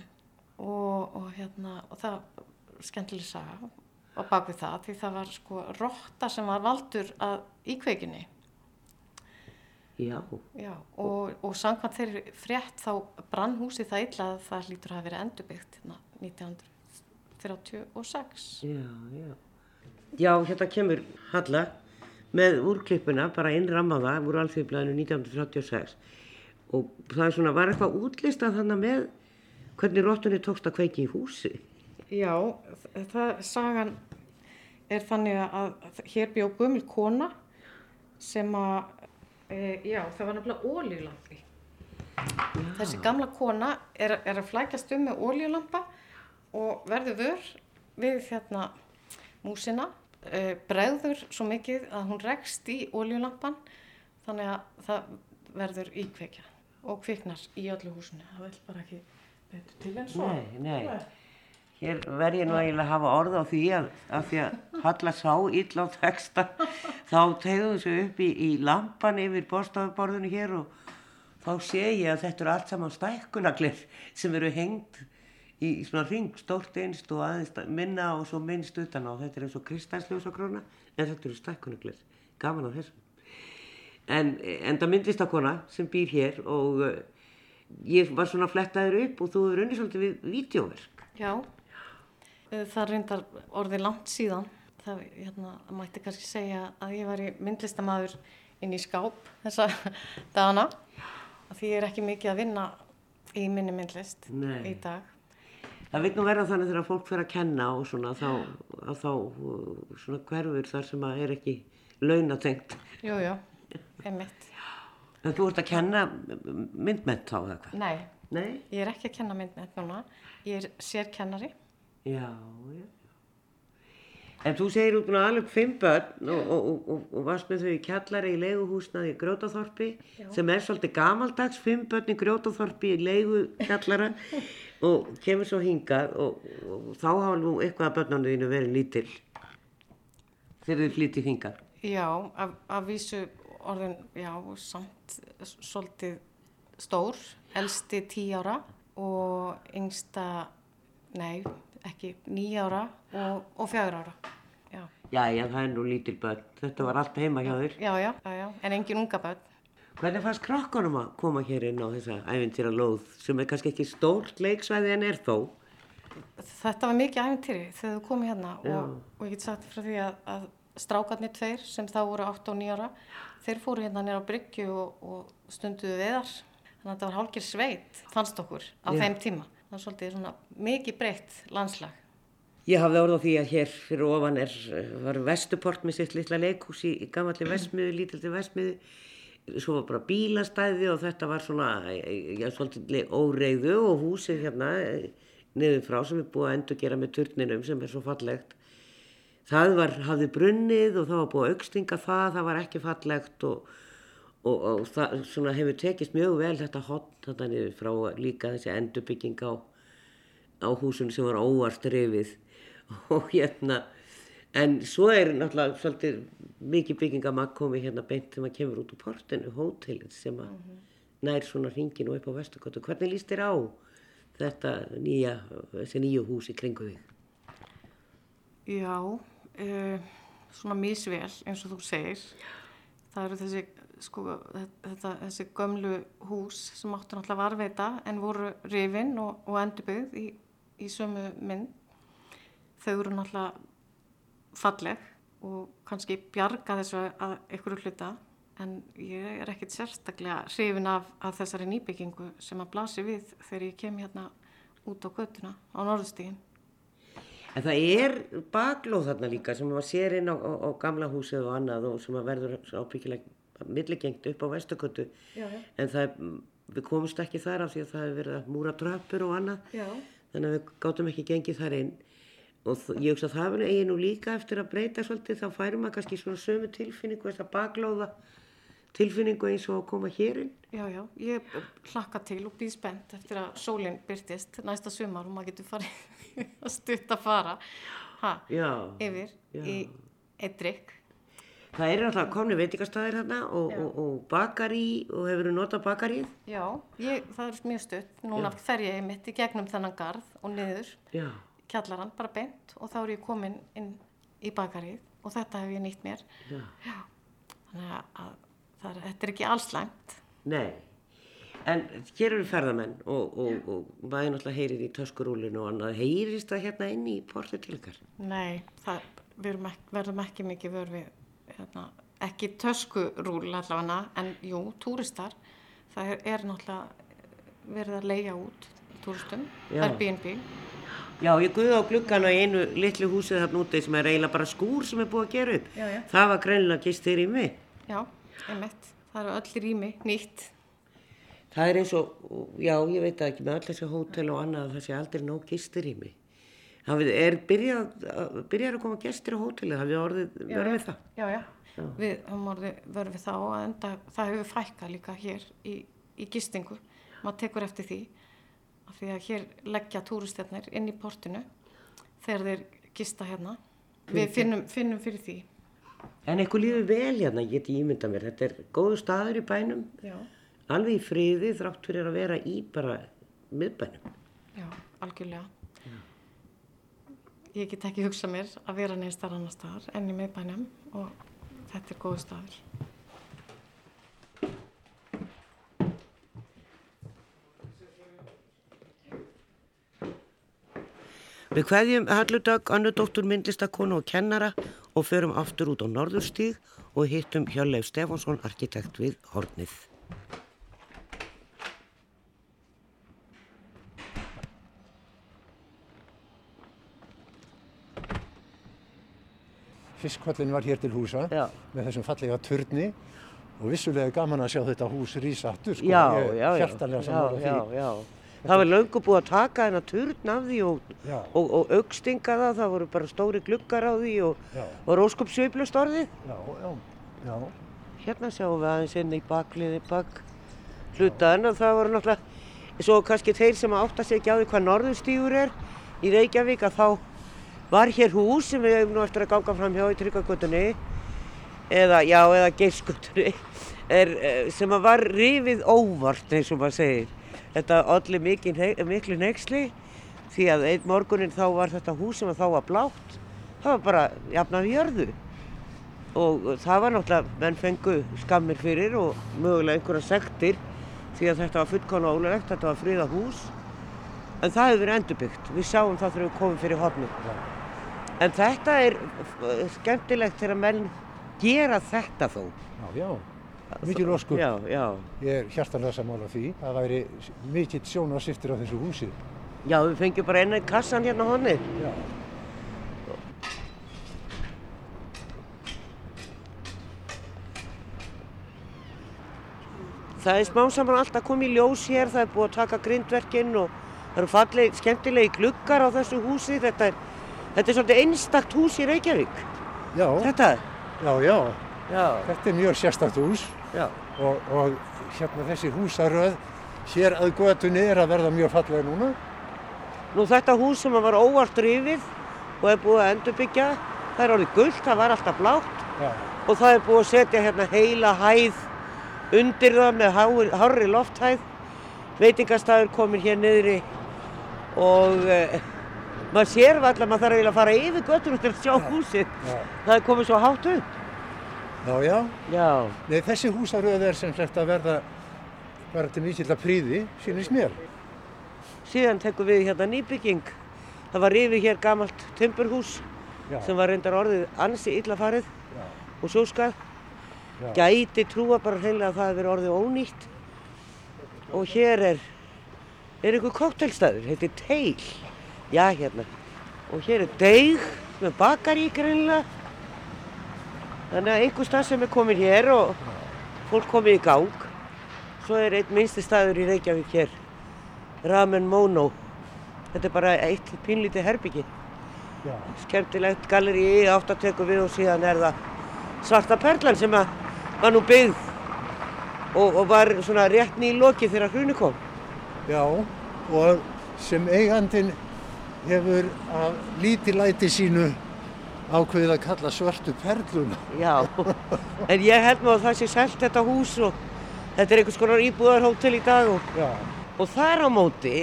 Og, og, hérna, og það er skemmtileg saga á bakvið það því það var sko rotta sem var valdur að íkveikinni Já, Já, og, og samkvæmt þeirri frétt þá brann húsið það illa að það hlýtur að hafa verið endurbyggt hérna 1936. já, já. Já, hérna kemur Halla með úrklippuna, bara innrammaða, voru alþjóðblæðinu 1936 og það er svona, var eitthvað útlistað þannig með hvernig róttunni tókst að kveiki í húsi. Já, það sagan er þannig að hér bjó gömul kona sem að, e, já, það var nefnilega ólíulampi. Þessi gamla kona er, er að flækjast um með ólíulampa og verður vör við hérna músina, e, bregður svo mikið að hún rekst í ólíulampan þannig að það verður íkveikja og kviknar í öllu húsinu. Það vil bara ekki betur til en svo. Nei, nei. Hér verð ég nú eiginlega að hafa orð á því að, að því að Halla sá illa á texta þá tegðu þessu upp í, í lampan yfir borstafuborðinu hér og þá sé ég að þetta eru allt saman stækkunaglir sem eru hengt í svona ring stórt einst og aðeins minna og svo minnst utan á þetta er eins og kristalsljósakróna en þetta eru stækkunaglir gaman á þessum en, en það myndist að kona sem býr hér og uh, ég var svona flettaður upp og þú hefur unni svolítið við vídeoverk Já, Eh, það reyndar orðið langt síðan. Það hérna, mætti kannski segja að ég var í myndlistamæður inn í skáp þessa dagana. Af Því ég er ekki mikið að vinna í minni myndlist Nei. í dag. Það vil nú vera þannig þegar fólk fer að kenna og svona þá, þá uh, svona hverfur þar sem að er ekki launatengt. Jú, jú, einmitt. En þú ert að kenna myndmennt þá eða hvað? Nei, Nei? ég er ekki að kenna myndnett núna. Ég er sérkennari. Já, já. En þú segir út með alveg fimm börn og, og, og, og, varst með þau í kjallari í leiguhúsnaði í Grjótaþorpi sem er svolítið gamaldags, fimm börn í Grjótaþorpi í leigukjallara og kemur svo hingað og, þá hafa nú eitthvað að börnunum þínu verið lítil þegar þau flytið hingað. Já, af, af vísu orðin, já, samt svolítið stór, elsti tí ára og yngsta, nei, ekki níu ára og, og fjögur ára. Já, Já, það er nú lítil börn. Þetta var allt heima hjá þér. já, já, já, já. en engin unga börn. Hvernig fannst krakkanum að koma hér inn á þessa æfintýra lóð sem er kannski ekki stórt leiksvæði en er þó? Þetta var mikið æfintýri þegar þú komið hérna og, og ég get sagt frá því að, að strákarnir tveir sem þá voru 8 og 9 ára, þeir fóru hérna nýra á Bryggju og, og stunduðu veðar. Þannig að þetta var hálkir sveit, fannst okkur á Já. þeim tíma. Það var svolítið svona mikið breytt landslag. Ég hafði orð á því að hér fyrir ofan er, var Vestuport með sitt litla leikhús í, í gamalli Vestmiðu, lítildi Vestmiðu. Svo var bara bílastæði og þetta var svona, já, svolítið óreiðu og húsið hérna eh, niður frá sem er búið að endur gera með turninum sem er svo fallegt. Það var, hafði brunnið og það var búið að aukstinga það, það var ekki fallegt og, og, og það svona hefur tekist mjög vel þetta hotn þetta niður frá líka þessi endurbygging á, á húsinu sem var óvart rifið og hérna en svo er náttúrulega svolítið mikið byggingamag komið hérna beint þegar maður kemur út úr portinu, hótelið sem að nær svona hringinu upp á Vesturgötu. Hvernig líst þér á þetta nýja, þessi nýju hús í kringu þig? Já, uh, svona misvel eins og þú segir. Það eru þessi, sko, þetta, þessi gömlu hús sem áttu náttúrulega varveita en voru rifin og, og endurbyggð í, í sömu mynd. Þau eru náttúrulega falleg og kannski bjarga þessu að einhverju hluta en ég er ekkit sérstaklega hrifin af, þessari nýbyggingu sem að blasi við þegar ég kem hérna út á göttuna á norðstígin. En það er baklóð þarna líka sem maður sér inn á, á, á gamla húsið og annað og sem að verður ábyggilega milligengt upp á já. En það, við komumst ekki þar af því að það hefur verið að múra tröppur og annað. Já. Þannig að við gátum ekki gengið þar inn. Og ég hugsa að það er eigi nú líka eftir að breyta svolítið, þá færum maður kannski svona sömu tilfinningu, þessa baklóða tilfinningu eins og að koma hér inn. Já, já, ég hlakka til og býð spennt eftir að sólinn byrtist næsta sumar og maður getur farið að stutta fara ha, Já. yfir Já. í eitt drikk. Það eru alltaf komni veitingastæðir hérna og, og, og bakari og hefur þú notað bakarið? Já, ég, það er mjög stutt. Núna fer ég mitt í gegnum þennan garð og niður Já. Kjallaran bara beint og þá er ég komin inn í bakarið og þetta hef ég nýtt mér. Já. Þannig að það þetta er ekki alls lengt. Nei, en hér eru ferðamenn og, og, og maður náttúrulega heyrir í töskurúlinu og annað. Heyrist það hérna inn í portið til ykkar? Nei, það, ekki, verðum ekki mikið vör við, hérna, ekki töskurúl allavega, en jú, túristar, það er, er náttúrulega verið að leia út túristum, Já. Airbnb. Já, ég guði á gluggana í einu litlu húsið þarna úti sem er eiginlega bara skúr sem er búið að gera upp. Já, já. Það var greinilega gistir í mig. Já, einmitt, það eru öll rými nýtt. Það er eins og, já, ég veit það ekki, með öll þessi hótel og annað, það sé aldrei nóg gistir í mig. Það er byrjað, byrjað að koma gestir á hótelið, það við orðið, verðum við það. Já, já, við höfum orðið verið við þá að enda, það hefur fækkað líka hér í, í gistingu. Maður tekur eftir því, af því að hér leggja túristjarnir inn í portinu þegar þeir gista hérna. Við finnum, finnum fyrir því. En eitthvað líður vel hérna, ég geti ímynda mér, þetta er góðu staður í bænum, Já, alveg í friði þrátt fyrir að vera í bara miðbænum. já, algjörlega. Ég get ekki hugsað mér að vera neins þar annar staðar enn í miðbænum og þetta er góðu staður. Við kveðjum Halludögg, annudóttur myndlistakonu og kennara og förum aftur út á Norðurstíg og hittum Hjörleif Stefánsson, arkitekt við Hornið. Fiskvallin var hér til húsa Já. með þessum fallega turni og vissulega gaman að sjá þetta hús sko. Já, já. hjartanlega já, sammála já, því. Það var löngu búið að taka þennan turn af því og, og, og aukstinga það, það voru bara stóri gluggar á því og, og róskup sveiflust orðið. Já, já, já. Hérna sjáum við aðeins inn í bakliði bak hlutaðan og það voru náttúrulega, svo kannski þeir sem átta sig ekki á því hvað norðurstígur er í Reykjavík að þá var hér hús sem við hefum nú eftir að ganga fram hjá í Tryggagötunni eða, já, eða Geirskuttunni er, eh, sem að var rifið óvart eins og maður segir. Þetta olli miklu neyksli því að einn morgunin þá var þetta hús sem þá var blátt, það var bara jafnað í jörðu. Og það var náttúrulega, menn fengu skammir fyrir og mögulega einhverja sektir því að þetta var fullkona ólulegt, þetta var friða hús. En það hefur verið endurbyggt, við sjáum það þegar við komum fyrir hodni en þetta er eh, skemmtilegt þegar menn gera þetta þó. Já, já. Mikið loskur. Já, já, Ég er hjartanlega sammála því. Það væri mikill sjónarsýftir á þessu húsi. já, við fengjum bara eina í kassan hérna honni Já. það er smá saman alltaf komið í ljós hér, það er búið að taka grindverkinn og það eru falleg, skemmtilegi gluggar á þessu húsi, þetta er, þetta er svolítið einstakt hús í Reykjavík, Já, þetta, já, já. já, Þetta er mjög sérstakt hús og, og hérna þessi húsaröð hér að götunni er að verða mjög fallega núna. nú þetta hús sem var óvart rifið og er búið að endurbyggja, það er orðið gullt, það var alltaf blátt. Já, og það er búið að setja hérna heila hæð undir það með hár, hárri lofthæð. Veitingastæður komin hér niðri og uh, maður sér valla, maður þarf eiginlega að fara yfir göttunum til að sjá húsið. Það er komið svo hátt upp já, já. já, Nei, þessi húsaröð er sem sagt að verða bara til mikill að príði, sínist mér. síðan tekum við hérna nýbygging. Það var rifið hér gamalt timburhús Já, sem var reyndar orðið ansi illa farið já, og sjóskað gæti trúa bara hreinlega að það hefur orðið ónýtt. Og hér er er einhver koktelstæður, heitir Teil. Já hérna. Og hér er Deig með bakari greinilega þannig að einhver stað sem er komin hér og fólk komið í gang svo er einn minnsti staður í Reykjavík hér Ramen Mono þetta er bara eitt pínlítið herbyggi já. skemmtilegt galleri átt að teku við og síðan er það svarta perlan sem að var nú byggð og, og var svona rétt ný loki þegar hruni kom. Já, og sem eigandin hefur af lítilæti sínu ákveðið að kalla svörtu perluna. Já, en ég held nú að það sé selt þetta hús og þetta er einhvers konar íbúðarhótel í dag og, og þar á móti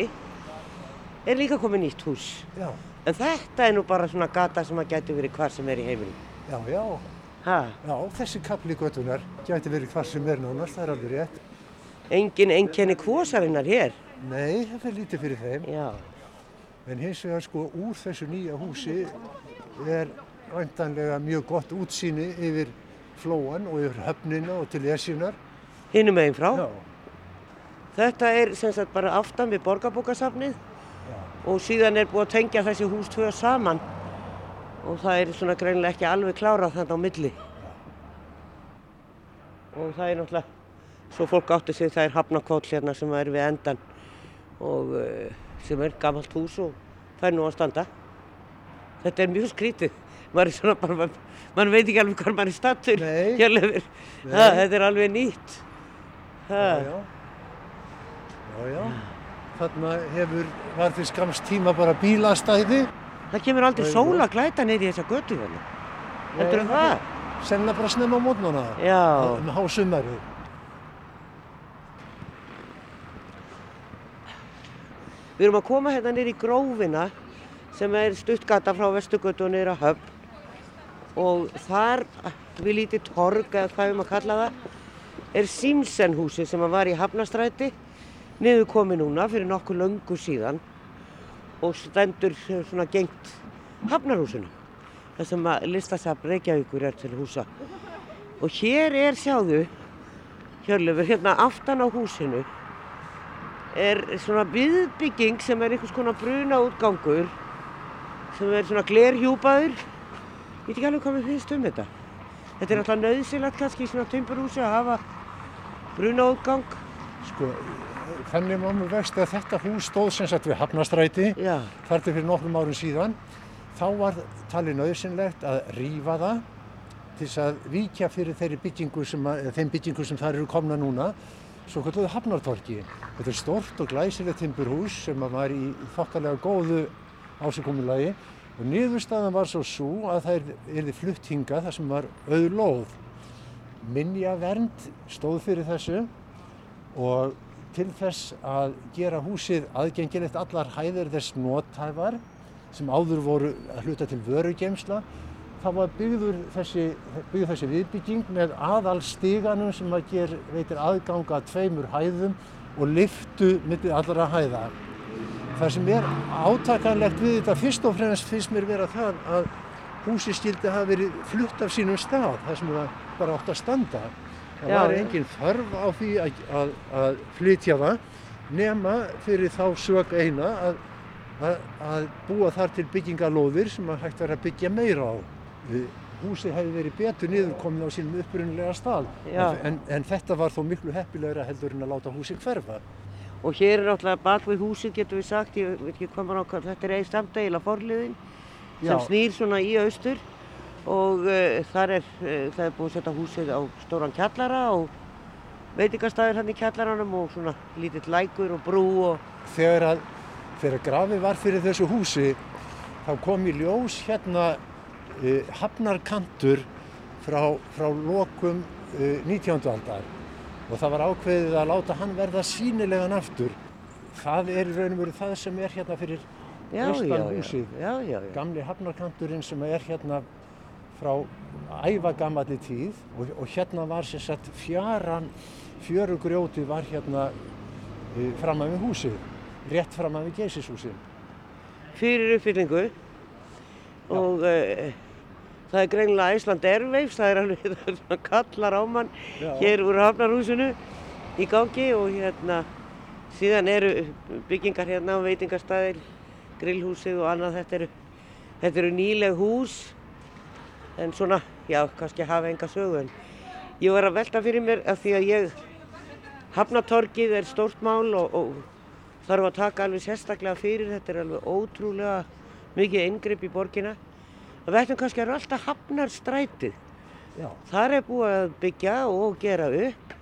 er líka komið nýtt hús. já, En þetta er nú bara svona gata sem að geti verið hvar sem er í heiminum. já, já. Ha, Já, þessi kapli göttunar gæti verið hvar sem er nánast, það er alveg rétt. engin einkenni kvosarinnar hér. Nei, það er lítið fyrir þeim. Já, En hins vegar sko úr þessu nýja húsi er væntanlega mjög gott útsýni yfir flóan og yfir höfnina og til esjunar. hinum meginn frá. Já, Þetta er sem sagt bara aftan við borgarbókasafnið og síðan er búið að tengja þessi hús tvö saman og það er svona greinilega ekki alveg klárað þannig á milli. Og það er náttúrulega, svo fólk átti sig, það er hafnakóll hérna sem er við endan og uh, sem er gamalt hús og það er nú að standa. Þetta er mjög skrítið, maður er svona bara, maður veit ekki alveg hvað maður er stattur. Ha, þetta er alveg nýtt. Ha. já, já. Já, já. Þarna hefur, var til skamst tíma bara bílastæði. Það kemur aldrei sól að glæta neyri í þessa götu hérna. Heldur Nei. það? Sennilega bara snemma á mótnana. Já. Um hásumarið. Við erum að koma hérna nýri í grófina sem er stuttgata frá Vestugötu og nýra höfn og þar við lítið torg eða hvað við maður kalla það er Simsenhúsi sem var í Hafnastræti niður komið núna fyrir nokkuð löngu síðan og stendur svona gengt Hafnarhúsinu þar sem að listasafn Reykjavíkur er til húsa. Og hér er sjáðu Hjörlefur hérna aftan á húsinu er svona viðbygging sem er einhvers konar bruna útgangur sem er svona glerhjúpaður ég veit ekki alveg hvað mér finnst um þetta þetta er alltaf nöðsilegt kannski í svona timburhúsi að hafa bruna útgang Sko, þannig má mér vext að þetta hús stóð sem sagt við Hafnastræti. þar til fyrir nokkrum árum síðan þá var talið nöðsynlegt að rýfa það til þess að víkja fyrir þeirri byggingu sem að, þeim byggingu sem þar eru komna núna svo kalluðu Hafnartorki. Þetta er stort og glæsilegt timburhús sem var í þokkalega góðu ásikomulagi og niðurstaðan var svo svo að það erði flutt hinga þar sem var auðlóð. Minjavernd stóð fyrir þessu og til þess að gera húsið aðgengilegt allar hæðir þess nothæfar sem áður voru að hluta til vörugeimsla þá var byggður þessi, byggður þessi viðbygging með aðalstíganum sem að ger, veitir aðganga að tveimur hæðum og liftu myndið allra hæða. Það sem er átakanlegt við þetta fyrst og fremst finnst mér vera það að húsið skildi hafa verið flutt af sínum stað, það sem það bara átt að standa. Það Já, var engin þörf á því að, að, að flytja það nema fyrir þá sög eina að, að, að búa þar til byggingalóðir sem að hægt var að byggja meira á. Húsið hefði verið betur niðurkomið á sínum upprunulega stað en, en þetta var þó miklu heppilegra heldur en að láta húsið hverfa. Og hér er náttúrulega bak við húsið getur við sagt, ég veit ekki hvað maður ákvæm þetta er einn stamdegila forliðin sem Já. snýr svona í austur og uh, þar er, uh, það er búið að setja húsið á stóran kjallara og veitingastæður hann í kjallaranum og svona lítill lækur og brú og Þegar að þegar grafið var fyrir þessu húsi þá kom í ljós hérna uh, hafnarkantur frá, frá lokum uh, 19. aldar og það var ákveðið að láta hann verða sínilegan aftur. Það er í raun og veru það sem er hérna fyrir já, austan já, já, húsið. já, já, já. Gamli hafnarkanturinn sem er hérna frá ævagammalli tíð og, og hérna var sem sagt fjaran, fjörugrjótið var hérna uh, framan við húsið, rétt framan við geysishúsið. fyrir uppfyllingu og uh, það er greinilega Æsland Airwaves, það er alveg svona kallar á mann Já. hér úr hafnarhúsinu í gangi og hérna síðan eru byggingar hérna á veitingastæðir, grillhúsið og annað þetta eru, þetta eru nýleg hús en svona, já, kannski hafa enga sögu en ég var að velta fyrir mér af því að ég Hafnatorgið er stórt mál og, og þarf að taka alveg sérstaklega fyrir, þetta er alveg ótrúlega mikið eingripp í borgina. Það verðum kannski að alltaf hafnar strætið. Já, Þar er búið að byggja og gera upp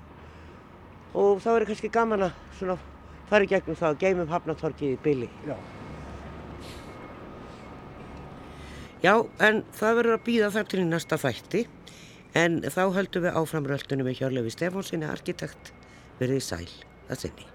og þá er kannski gaman að svona fara í gegnum það og geymum hafnatorgið í byli. já. Já, en það verður að býða þar til í næsta þætti en þá höldum við áframröldunum með Hjörlefi Stefánsinni arkitekt verið sæl að sinni.